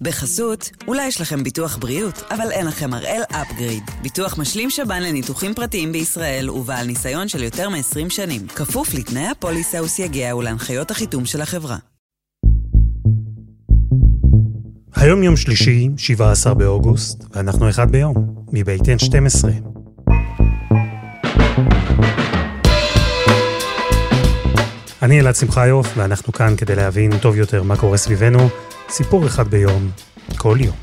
בחסות, אולי יש לכם ביטוח בריאות, אבל אין לכם הראל אפגריד. ביטוח משלים שב"ן לניתוחים פרטיים בישראל ובעל ניסיון של יותר מ-20 שנים. כפוף לתנאי הפוליסה וסייגיה ולהנחיות החיתום של החברה. היום יום שלישי, 17 באוגוסט, ואנחנו אחד ביום, מבית N12. אני אלעד שמחיוף, ואנחנו כאן כדי להבין טוב יותר מה קורה סביבנו. סיפור אחד ביום, כל יום.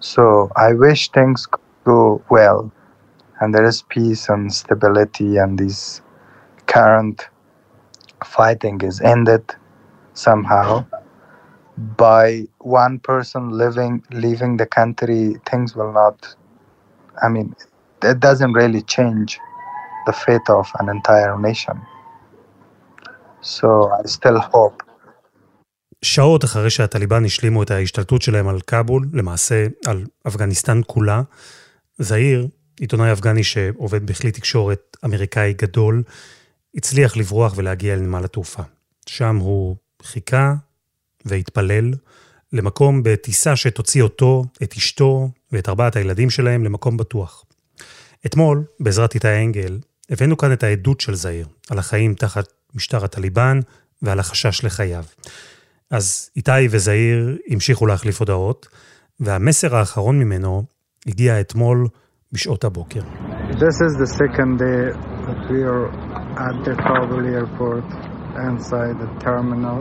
So I wish things go well and there is peace and stability and this current fighting is ended somehow. By one person living leaving the country, things will not. I mean, it doesn't really change the fate of an entire nation. So I still hope. שעות אחרי שהטליבן השלימו את ההשתלטות שלהם על כאבול, למעשה על אפגניסטן כולה, זעיר, עיתונאי אפגני שעובד בכלי תקשורת אמריקאי גדול, הצליח לברוח ולהגיע לנמל התעופה. שם הוא חיכה והתפלל למקום בטיסה שתוציא אותו, את אשתו ואת ארבעת הילדים שלהם למקום בטוח. אתמול, בעזרת איתי אנגל, הבאנו כאן את העדות של זעיר, על החיים תחת משטר הטליבן ועל החשש לחייו. אז איתי וזעיר המשיכו להחליף הודעות, והמסר האחרון ממנו הגיע אתמול בשעות הבוקר. This is the second day that we are at the Kabul airport inside the terminal.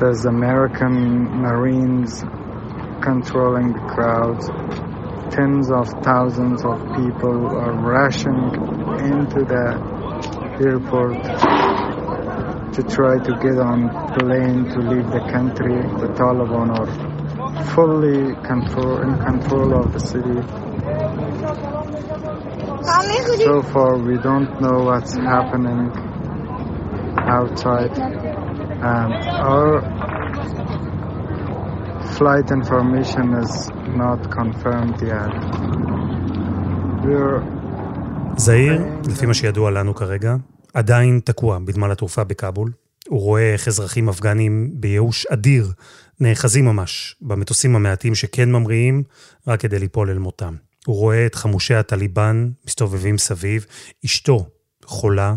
There's American Marines controlling the crowds. Tens of thousands of people are rushing into the airport to try to get on plane to leave the country. The Taliban are fully control in control of the city. So far, we don't know what's happening outside, and our flight information is not confirmed yet. We're זעיר, לפי מה שידוע לנו כרגע, עדיין תקוע בנמל התעופה בכאבול. הוא רואה איך אזרחים אפגנים בייאוש אדיר נאחזים ממש במטוסים המעטים שכן ממריאים, רק כדי ליפול אל מותם. הוא רואה את חמושי הטליבן מסתובבים סביב, אשתו חולה,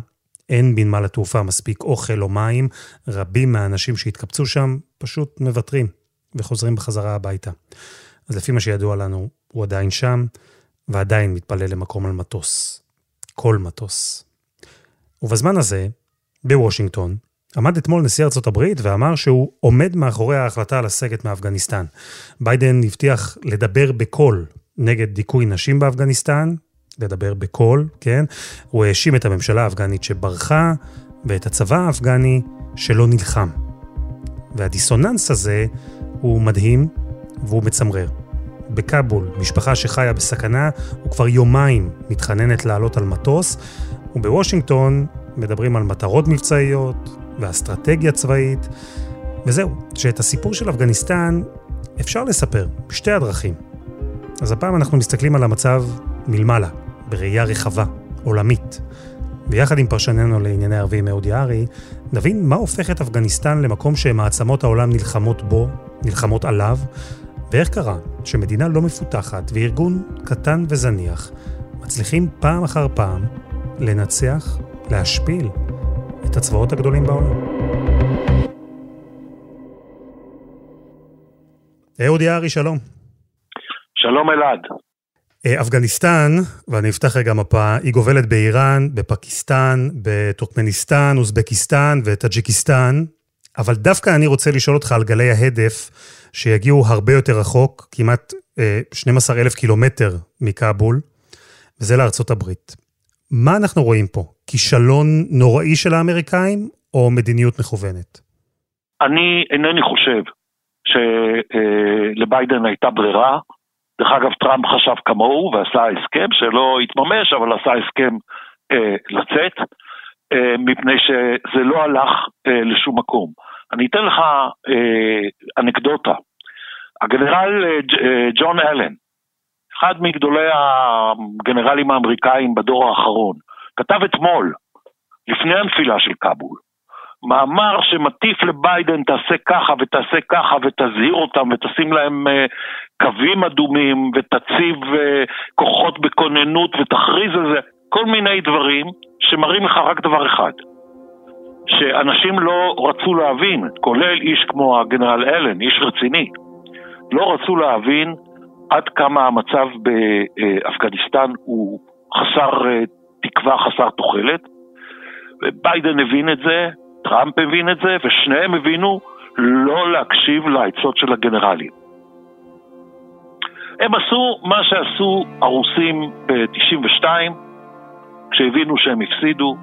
אין בנמל התעופה מספיק אוכל או מים, רבים מהאנשים שהתקבצו שם פשוט מוותרים וחוזרים בחזרה הביתה. אז לפי מה שידוע לנו, הוא עדיין שם, ועדיין מתפלל למקום על מטוס. כל מטוס. ובזמן הזה, בוושינגטון, עמד אתמול נשיא ארצות הברית ואמר שהוא עומד מאחורי ההחלטה לסגת מאפגניסטן. ביידן הבטיח לדבר בקול נגד דיכוי נשים באפגניסטן, לדבר בקול, כן? הוא האשים את הממשלה האפגנית שברחה, ואת הצבא האפגני שלא נלחם. והדיסוננס הזה הוא מדהים והוא מצמרר. בכאבול, משפחה שחיה בסכנה, וכבר יומיים מתחננת לעלות על מטוס, ובוושינגטון מדברים על מטרות מבצעיות ואסטרטגיה צבאית, וזהו, שאת הסיפור של אפגניסטן אפשר לספר בשתי הדרכים. אז הפעם אנחנו מסתכלים על המצב מלמעלה, בראייה רחבה, עולמית. ויחד עם פרשננו לענייני ערבים אהוד יערי, נבין מה הופך את אפגניסטן למקום שמעצמות העולם נלחמות בו, נלחמות עליו, ואיך קרה שמדינה לא מפותחת וארגון קטן וזניח מצליחים פעם אחר פעם לנצח, להשפיל את הצבאות הגדולים בעולם. אהוד יערי, שלום. שלום אלעד. אפגניסטן, ואני אפתח רגע מפה, היא גובלת באיראן, בפקיסטן, בטורקמניסטן, אוזבקיסטן וטאג'יקיסטן, אבל דווקא אני רוצה לשאול אותך על גלי ההדף שיגיעו הרבה יותר רחוק, כמעט אה, 12 אלף קילומטר מכאבול, וזה לארצות הברית. מה אנחנו רואים פה? כישלון נוראי של האמריקאים, או מדיניות מכוונת? אני אינני חושב שלביידן הייתה ברירה. דרך אגב, טראמפ חשב כמוהו ועשה הסכם שלא התממש, אבל עשה הסכם אה, לצאת, אה, מפני שזה לא הלך אה, לשום מקום. אני אתן לך אה, אנקדוטה. הגנרל אה, אה, ג'ון אלן, אחד מגדולי הגנרלים האמריקאים בדור האחרון, כתב אתמול, לפני הנפילה של כאבול, מאמר שמטיף לביידן תעשה ככה ותעשה ככה ותזהיר אותם ותשים להם uh, קווים אדומים ותציב uh, כוחות בכוננות ותכריז על זה, כל מיני דברים שמראים לך רק דבר אחד, שאנשים לא רצו להבין, כולל איש כמו הגנרל אלן, איש רציני, לא רצו להבין עד כמה המצב באפגניסטן הוא חסר אה, תקווה, חסר תוחלת. ביידן הבין את זה, טראמפ הבין את זה, ושניהם הבינו לא להקשיב לעצות של הגנרלים. הם עשו מה שעשו הרוסים ב-92, כשהבינו שהם הפסידו.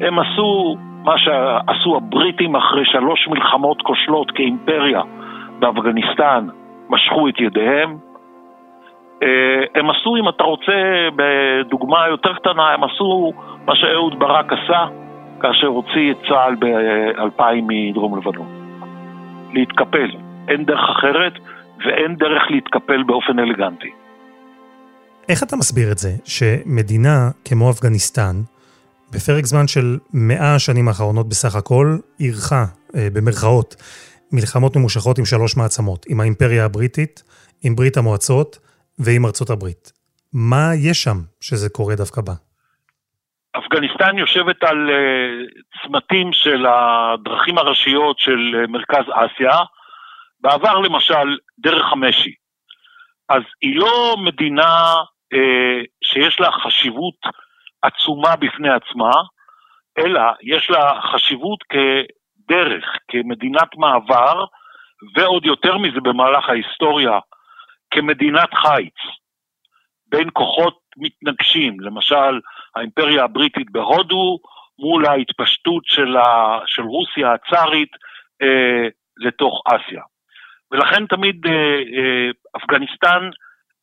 הם עשו מה שעשו הבריטים אחרי שלוש מלחמות כושלות כאימפריה באפגניסטן, משכו את ידיהם. אה, הם עשו, אם אתה רוצה, בדוגמה יותר קטנה, הם עשו מה שאהוד ברק עשה כאשר הוציא את צה"ל ב-2000 מדרום לבנון. להתקפל. אין דרך אחרת ואין דרך להתקפל באופן אלגנטי. איך אתה מסביר את זה שמדינה כמו אפגניסטן, בפרק זמן של מאה השנים האחרונות בסך הכל, אירחה, אה, במרכאות, מלחמות ממושכות עם שלוש מעצמות, עם האימפריה הבריטית, עם ברית המועצות ועם ארצות הברית. מה יש שם שזה קורה דווקא בה? אפגניסטן יושבת על uh, צמתים של הדרכים הראשיות של uh, מרכז אסיה, בעבר למשל דרך המשי. אז היא לא מדינה uh, שיש לה חשיבות עצומה בפני עצמה, אלא יש לה חשיבות כדרך, כמדינת מעבר, ועוד יותר מזה במהלך ההיסטוריה, כמדינת חיץ, בין כוחות מתנגשים, למשל האימפריה הבריטית בהודו מול ההתפשטות של, ה, של רוסיה הצארית אה, לתוך אסיה. ולכן תמיד אה, אה, אפגניסטן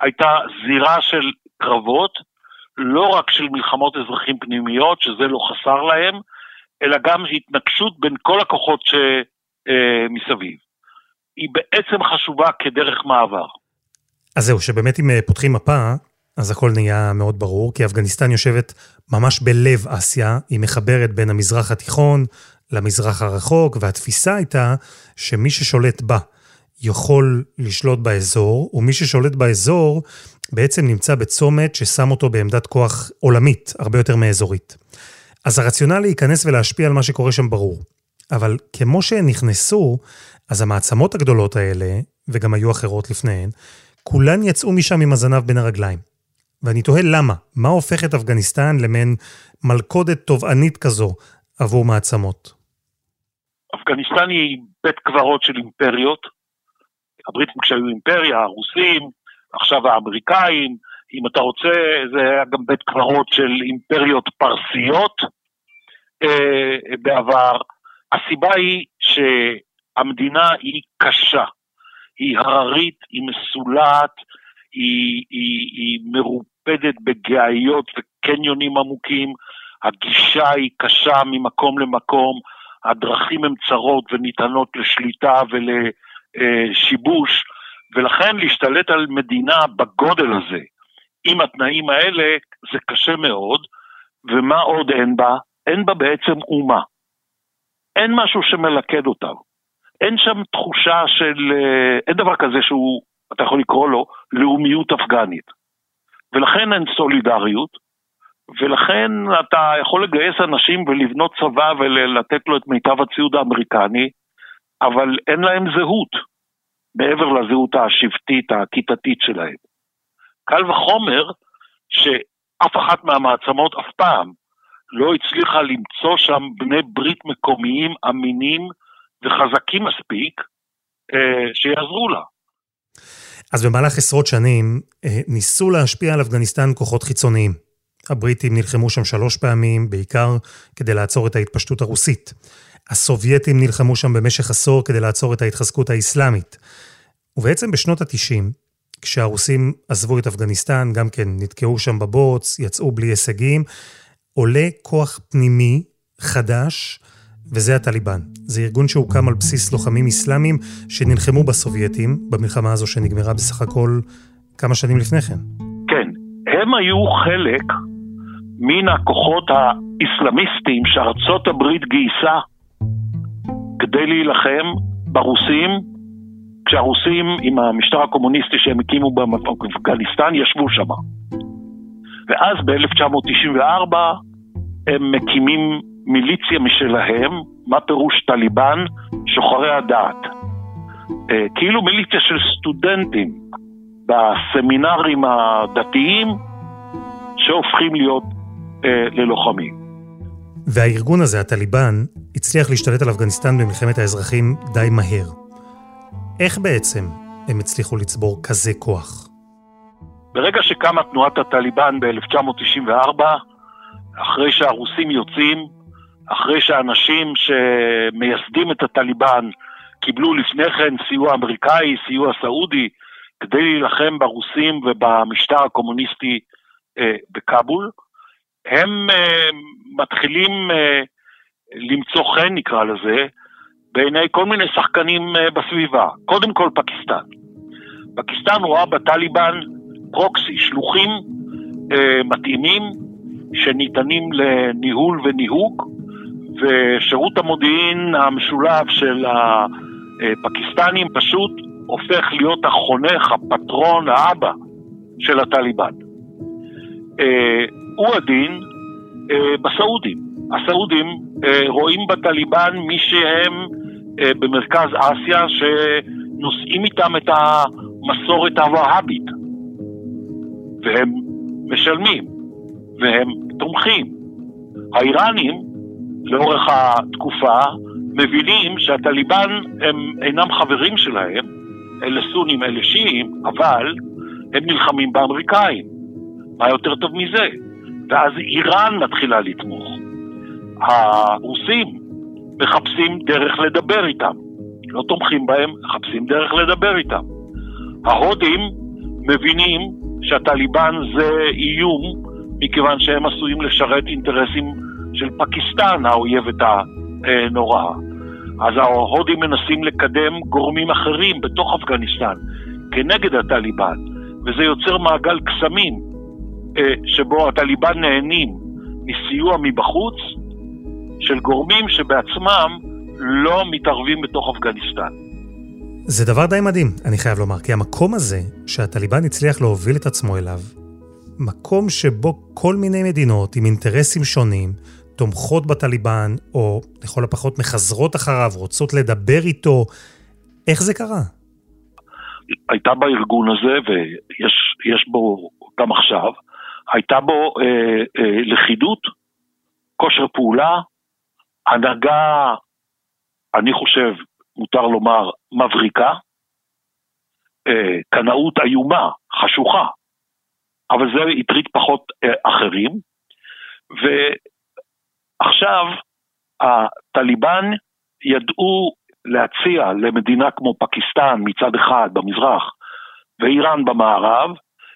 הייתה זירה של קרבות, לא רק של מלחמות אזרחים פנימיות, שזה לא חסר להם, אלא גם התנגשות בין כל הכוחות שמסביב. אה, היא בעצם חשובה כדרך מעבר. אז זהו, שבאמת אם אה, פותחים מפה, אז הכל נהיה מאוד ברור, כי אפגניסטן יושבת ממש בלב אסיה, היא מחברת בין המזרח התיכון למזרח הרחוק, והתפיסה הייתה שמי ששולט בה יכול לשלוט באזור, ומי ששולט באזור בעצם נמצא בצומת ששם אותו בעמדת כוח עולמית, הרבה יותר מאזורית. אז הרציונל להיכנס ולהשפיע על מה שקורה שם ברור. אבל כמו שהן נכנסו, אז המעצמות הגדולות האלה, וגם היו אחרות לפניהן, כולן יצאו משם עם הזנב בין הרגליים. ואני תוהה למה, מה הופך את אפגניסטן למעין מלכודת תובענית כזו עבור מעצמות? אפגניסטן היא בית קברות של אימפריות. הבריטים כשהיו אימפריה, הרוסים, עכשיו האמריקאים, אם אתה רוצה, זה היה גם בית קברות של אימפריות פרסיות אה, בעבר. הסיבה היא שהמדינה היא קשה, היא הררית, היא מסולעת, היא, היא, היא מרופדת בגאיות וקניונים עמוקים, הגישה היא קשה ממקום למקום, הדרכים הן צרות וניתנות לשליטה ולשיבוש, ולכן להשתלט על מדינה בגודל הזה, עם התנאים האלה, זה קשה מאוד, ומה עוד אין בה? אין בה בעצם אומה. אין משהו שמלכד אותם. אין שם תחושה של, אה, אין דבר כזה שהוא אתה יכול לקרוא לו לאומיות אפגנית. ולכן אין סולידריות, ולכן אתה יכול לגייס אנשים ולבנות צבא ולתת לו את מיטב הציוד האמריקני, אבל אין להם זהות, מעבר לזהות השבטית, הכיתתית שלהם. קל וחומר שאף אחת מהמעצמות אף פעם לא הצליחה למצוא שם בני ברית מקומיים אמינים וחזקים מספיק אה, שיעזרו לה. אז במהלך עשרות שנים אה, ניסו להשפיע על אפגניסטן כוחות חיצוניים. הבריטים נלחמו שם שלוש פעמים, בעיקר כדי לעצור את ההתפשטות הרוסית. הסובייטים נלחמו שם במשך עשור כדי לעצור את ההתחזקות האסלאמית. ובעצם בשנות ה-90, כשהרוסים עזבו את אפגניסטן, גם כן נתקעו שם בבוץ, יצאו בלי הישגים, עולה כוח פנימי חדש וזה הטליבן. זה ארגון שהוקם על בסיס לוחמים אסלאמים שנלחמו בסובייטים, במלחמה הזו שנגמרה בסך הכל כמה שנים לפני כן. כן, הם היו חלק מן הכוחות האסלאמיסטיים שארצות הברית גייסה כדי להילחם ברוסים, כשהרוסים עם המשטר הקומוניסטי שהם הקימו באפגניסטן ישבו שם. ואז ב-1994 הם מקימים מיליציה משלהם, מה פירוש טליבן? שוחרי הדעת. אה, כאילו מיליציה של סטודנטים בסמינרים הדתיים שהופכים להיות אה, ללוחמים. והארגון הזה, הטליבן, הצליח להשתלט על אפגניסטן במלחמת האזרחים די מהר. איך בעצם הם הצליחו לצבור כזה כוח? ברגע שקמה תנועת הטליבן ב-1994, אחרי שהרוסים יוצאים, אחרי שאנשים שמייסדים את הטליבן קיבלו לפני כן סיוע אמריקאי, סיוע סעודי, כדי להילחם ברוסים ובמשטר הקומוניסטי אה, בכאבול, הם אה, מתחילים אה, למצוא חן, נקרא לזה, בעיני כל מיני שחקנים אה, בסביבה. קודם כל פקיסטן. פקיסטן רואה בטליבן פרוקסי, שלוחים אה, מתאימים שניתנים לניהול וניהוג, ושירות המודיעין המשולב של הפקיסטנים פשוט הופך להיות החונך, הפטרון, האבא של הטליבן. אה, הוא הדין אה, בסעודים. הסעודים אה, רואים בטליבן מי שהם במרכז אסיה שנושאים איתם את המסורת הווהאבית. והם משלמים, והם תומכים. האיראנים, לאורך התקופה, מבינים שהטליבן הם אינם חברים שלהם, אלה סונים, אלה שיעים, אבל הם נלחמים באמריקאים. מה יותר טוב מזה? ואז איראן מתחילה לתמוך. הרוסים מחפשים דרך לדבר איתם. לא תומכים בהם, מחפשים דרך לדבר איתם. ההודים מבינים שהטליבן זה איום, מכיוון שהם עשויים לשרת אינטרסים של פקיסטן, האויבת הנוראה. אז ההודים מנסים לקדם גורמים אחרים בתוך אפגניסטן כנגד הטליבן, וזה יוצר מעגל קסמים אה, שבו הטליבן נהנים מסיוע מבחוץ של גורמים שבעצמם לא מתערבים בתוך אפגניסטן. זה דבר די מדהים, אני חייב לומר, כי המקום הזה שהטליבן הצליח להוביל את עצמו אליו, מקום שבו כל מיני מדינות עם אינטרסים שונים תומכות בטליבן, או לכל הפחות מחזרות אחריו, רוצות לדבר איתו, איך זה קרה? הייתה בארגון הזה, ויש בו גם עכשיו, הייתה בו אה, אה, לכידות, כושר פעולה, הנהגה, אני חושב, מותר לומר, מבריקה, אה, קנאות איומה, חשוכה, אבל זה הטריד פחות אה, אחרים, ועכשיו הטליבן ידעו להציע למדינה כמו פקיסטן מצד אחד במזרח ואיראן במערב,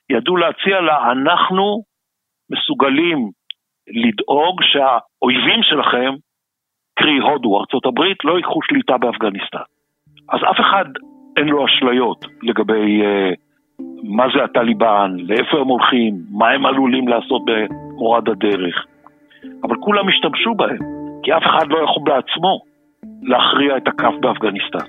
ידעו להציע לה, אנחנו מסוגלים לדאוג שהאויבים שלכם, קרי הודו, ארצות הברית, לא ייקחו שליטה באפגניסטן. אז אף אחד אין לו אשליות לגבי uh, מה זה הטליבן, לאיפה הם הולכים, מה הם עלולים לעשות במורד הדרך. אבל כולם השתמשו בהם, כי אף אחד לא יכול בעצמו להכריע את הכף באפגניסטן.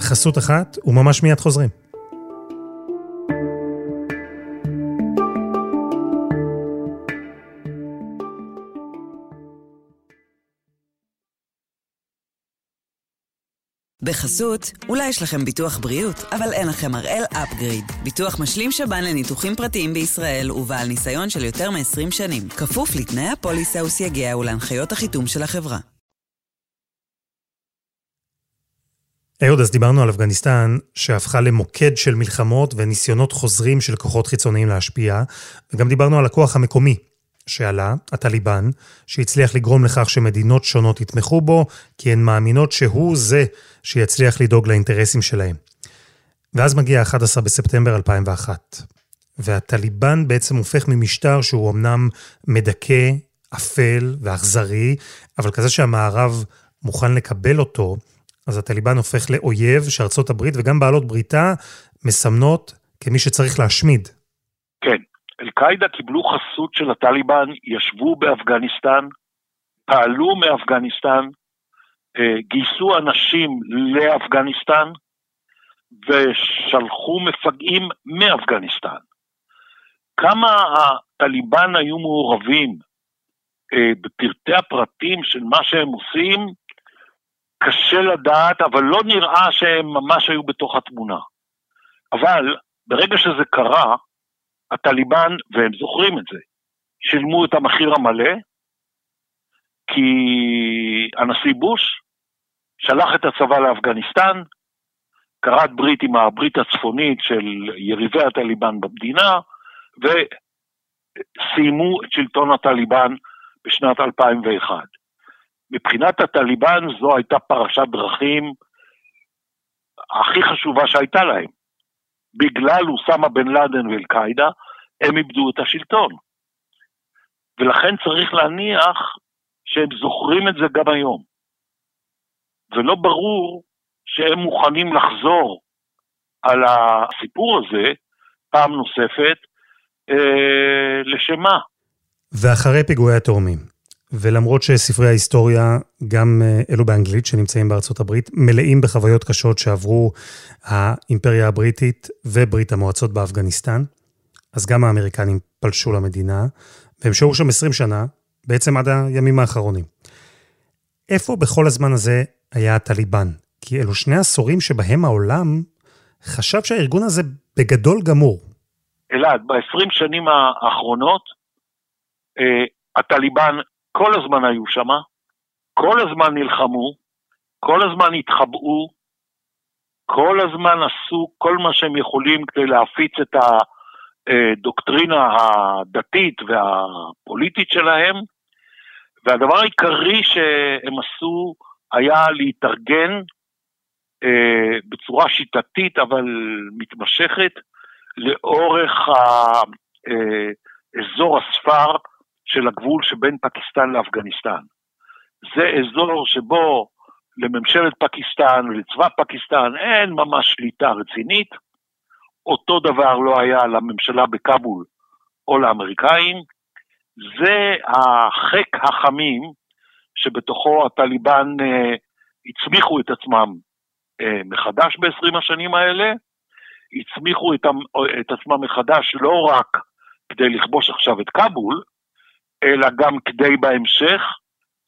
חסות אחת, וממש מיד חוזרים. בחסות, אולי יש לכם ביטוח בריאות, אבל אין לכם הראל אפגריד. ביטוח משלים שב"ן לניתוחים פרטיים בישראל ובעל ניסיון של יותר מ-20 שנים. כפוף לתנאי הפוליסה וסייגיה ולהנחיות החיתום של החברה. אהוד, אז דיברנו על אפגניסטן, שהפכה למוקד של מלחמות וניסיונות חוזרים של כוחות חיצוניים להשפיע, וגם דיברנו על הכוח המקומי שעלה, הטליבן, שהצליח לגרום לכך שמדינות שונות יתמכו בו, כי הן מאמינות שהוא זה שיצליח לדאוג לאינטרסים שלהם. ואז מגיע 11 בספטמבר 2001, והטליבן בעצם הופך ממשטר שהוא אמנם מדכא, אפל ואכזרי, אבל כזה שהמערב מוכן לקבל אותו, אז הטליבן הופך לאויב שארצות הברית וגם בעלות בריתה מסמנות כמי שצריך להשמיד. אל-קאעידה קיבלו חסות של הטליבן, ישבו באפגניסטן, פעלו מאפגניסטן, אה, גייסו אנשים לאפגניסטן ושלחו מפגעים מאפגניסטן. כמה הטליבן היו מעורבים אה, בפרטי הפרטים של מה שהם עושים, קשה לדעת, אבל לא נראה שהם ממש היו בתוך התמונה. אבל ברגע שזה קרה, הטליבן, והם זוכרים את זה, שילמו את המחיר המלא, כי הנשיא בוש שלח את הצבא לאפגניסטן, כרת ברית עם הברית הצפונית של יריבי הטליבן במדינה, וסיימו את שלטון הטליבן בשנת 2001. מבחינת הטליבן זו הייתה פרשת דרכים הכי חשובה שהייתה להם. בגלל אוסמה בן לאדן ואל-קאעידה, הם איבדו את השלטון. ולכן צריך להניח שהם זוכרים את זה גם היום. ולא ברור שהם מוכנים לחזור על הסיפור הזה פעם נוספת, אה, לשם מה? ואחרי פיגועי התאומים, ולמרות שספרי ההיסטוריה, גם אה, אלו באנגלית שנמצאים בארצות הברית, מלאים בחוויות קשות שעברו האימפריה הבריטית וברית המועצות באפגניסטן, אז גם האמריקנים פלשו למדינה, והם שהו שם 20 שנה, בעצם עד הימים האחרונים. איפה בכל הזמן הזה היה הטליבן? כי אלו שני עשורים שבהם העולם חשב שהארגון הזה בגדול גמור. אלעד, ב-20 שנים האחרונות, אה, הטליבן כל הזמן היו שם, כל הזמן נלחמו, כל הזמן התחבאו, כל הזמן עשו כל מה שהם יכולים כדי להפיץ את הדוקטרינה הדתית והפוליטית שלהם, והדבר העיקרי שהם עשו היה להתארגן אה, בצורה שיטתית אבל מתמשכת לאורך האזור הספר של הגבול שבין פקיסטן לאפגניסטן. זה אזור שבו לממשלת פקיסטן ולצבא פקיסטן אין ממש שליטה רצינית. אותו דבר לא היה לממשלה בכאבול או לאמריקאים. זה החק החמים שבתוכו הטליבן אה, הצמיחו את עצמם אה, מחדש ב-20 השנים האלה, הצמיחו את, את עצמם מחדש לא רק כדי לכבוש עכשיו את כבול, אלא גם כדי בהמשך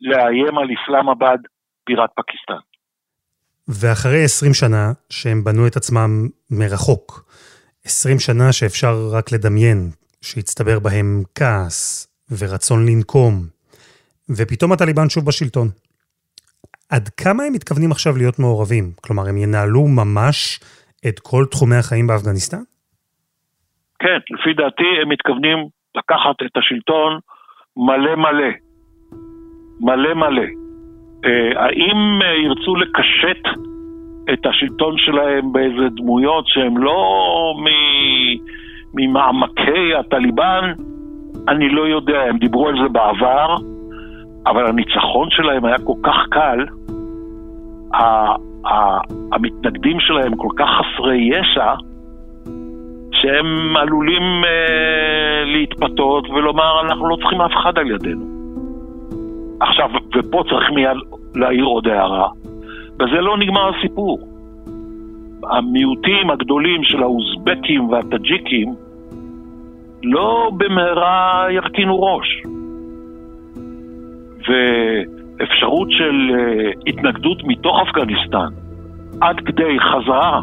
לאיים על אסלאמבאד, בירת פקיסטן. ואחרי 20 שנה שהם בנו את עצמם מרחוק, 20 שנה שאפשר רק לדמיין שהצטבר בהם כעס ורצון לנקום, ופתאום הטליבן שוב בשלטון. עד כמה הם מתכוונים עכשיו להיות מעורבים? כלומר, הם ינהלו ממש את כל תחומי החיים באפגניסטן? כן, לפי דעתי הם מתכוונים לקחת את השלטון מלא מלא. מלא מלא. אה, האם אה, ירצו לקשט את השלטון שלהם באיזה דמויות שהן לא ממעמקי הטליבן? אני לא יודע, הם דיברו על זה בעבר, אבל הניצחון שלהם היה כל כך קל, המתנגדים שלהם כל כך חסרי ישע, שהם עלולים אה, להתפתות ולומר, אנחנו לא צריכים אף אחד על ידינו. עכשיו, ופה צריך מיד להעיר עוד הערה, בזה לא נגמר הסיפור. המיעוטים הגדולים של האוזבקים והטאג'יקים לא במהרה ירכינו ראש. ואפשרות של אה, התנגדות מתוך אפגניסטן עד כדי חזרה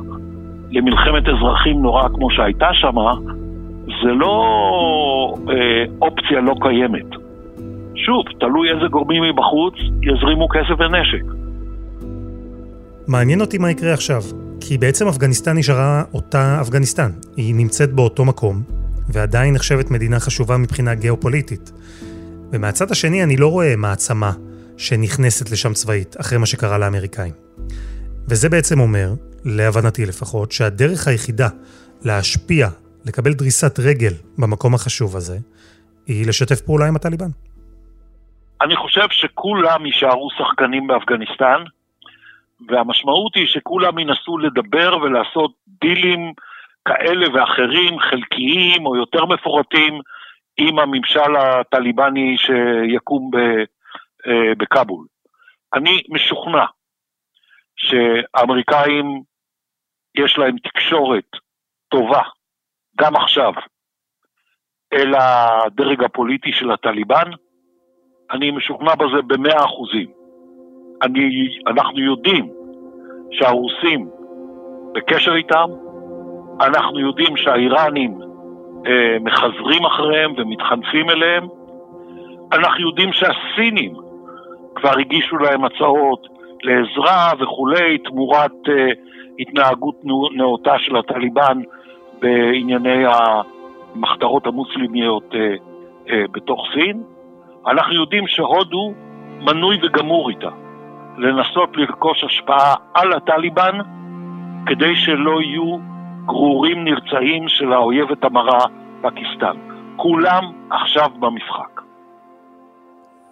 למלחמת אזרחים נוראה כמו שהייתה שמה, זה לא אה, אופציה לא קיימת. שוב, תלוי איזה גורמים מבחוץ יזרימו כסף ונשק. מעניין אותי מה יקרה עכשיו, כי בעצם אפגניסטן נשארה אותה אפגניסטן. היא נמצאת באותו מקום, ועדיין נחשבת מדינה חשובה מבחינה גיאופוליטית. ומהצד השני אני לא רואה מעצמה שנכנסת לשם צבאית, אחרי מה שקרה לאמריקאים. וזה בעצם אומר, להבנתי לפחות, שהדרך היחידה להשפיע, לקבל דריסת רגל במקום החשוב הזה, היא לשתף פעולה עם הטליבן. אני חושב שכולם יישארו שחקנים באפגניסטן, והמשמעות היא שכולם ינסו לדבר ולעשות דילים כאלה ואחרים, חלקיים או יותר מפורטים, עם הממשל הטליבני שיקום בכאבול. אני משוכנע שהאמריקאים יש להם תקשורת טובה, גם עכשיו, אל הדרג הפוליטי של הטליבן, אני משוכנע בזה במאה אחוזים. אני, אנחנו יודעים שהרוסים בקשר איתם, אנחנו יודעים שהאיראנים אה, מחזרים אחריהם ומתחנפים אליהם, אנחנו יודעים שהסינים כבר הגישו להם הצעות לעזרה וכולי, תמורת אה, התנהגות נאותה של הטליבן בענייני המחתרות המוסלמיות אה, אה, בתוך סין. אנחנו יודעים שהודו מנוי וגמור איתה לנסות לרכוש השפעה על הטליבן כדי שלא יהיו גרורים נרצעים של האויבת המרה פקיסטן. כולם עכשיו במשחק.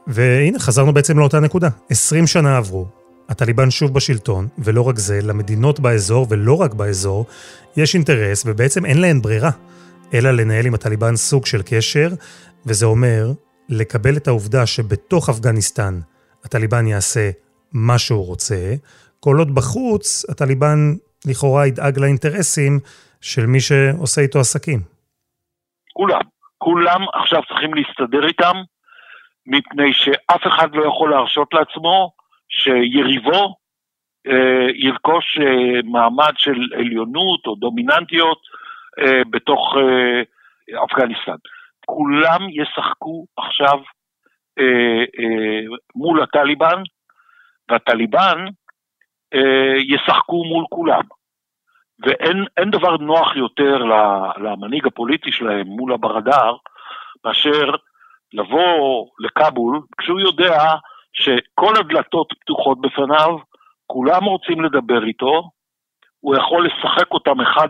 והנה, חזרנו בעצם לאותה נקודה. 20 שנה עברו, הטליבן שוב בשלטון, ולא רק זה, למדינות באזור, ולא רק באזור, יש אינטרס, ובעצם אין להן ברירה, אלא לנהל עם הטליבן סוג של קשר, וזה אומר לקבל את העובדה שבתוך אפגניסטן הטליבן יעשה מה שהוא רוצה, כל עוד בחוץ הטליבן לכאורה ידאג לאינטרסים של מי שעושה איתו עסקים. כולם, כולם עכשיו צריכים להסתדר איתם, מפני שאף אחד לא יכול להרשות לעצמו שיריבו אה, ירכוש אה, מעמד של עליונות או דומיננטיות אה, בתוך אה, אפגניסטן. כולם ישחקו עכשיו אה, אה, מול הטליבן, והטליבן אה, ישחקו מול כולם. ואין דבר נוח יותר למנהיג הפוליטי שלהם מול הברדאר, מאשר לבוא לכאבול כשהוא יודע שכל הדלתות פתוחות בפניו, כולם רוצים לדבר איתו, הוא יכול לשחק אותם אחד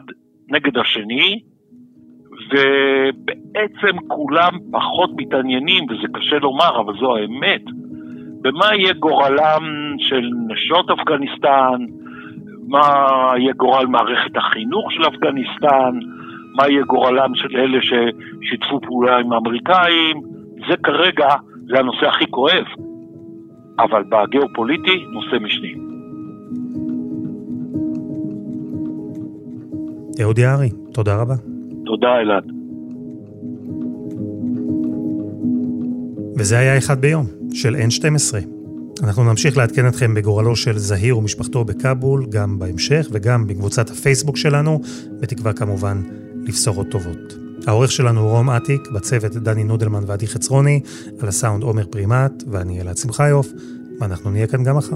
נגד השני, ובעצם כולם פחות מתעניינים, וזה קשה לומר, אבל זו האמת, במה יהיה גורלם של נשות אפגניסטן, מה יהיה גורל מערכת החינוך של אפגניסטן, מה יהיה גורלם של אלה ששיתפו פעולה עם האמריקאים, זה כרגע, זה הנושא הכי כואב, אבל בגיאופוליטי, נושא משני. אהוד יערי, תודה רבה. תודה, אלעד. וזה היה אחד ביום, של N12. אנחנו נמשיך לעדכן אתכם בגורלו של זהיר ומשפחתו בכאבול, גם בהמשך וגם בקבוצת הפייסבוק שלנו, בתקווה כמובן לבשורות טובות. העורך שלנו הוא רום אטיק, בצוות דני נודלמן ועדי חצרוני, על הסאונד עומר פרימט ואני אלעד שמחיוף, ואנחנו נהיה כאן גם מחר.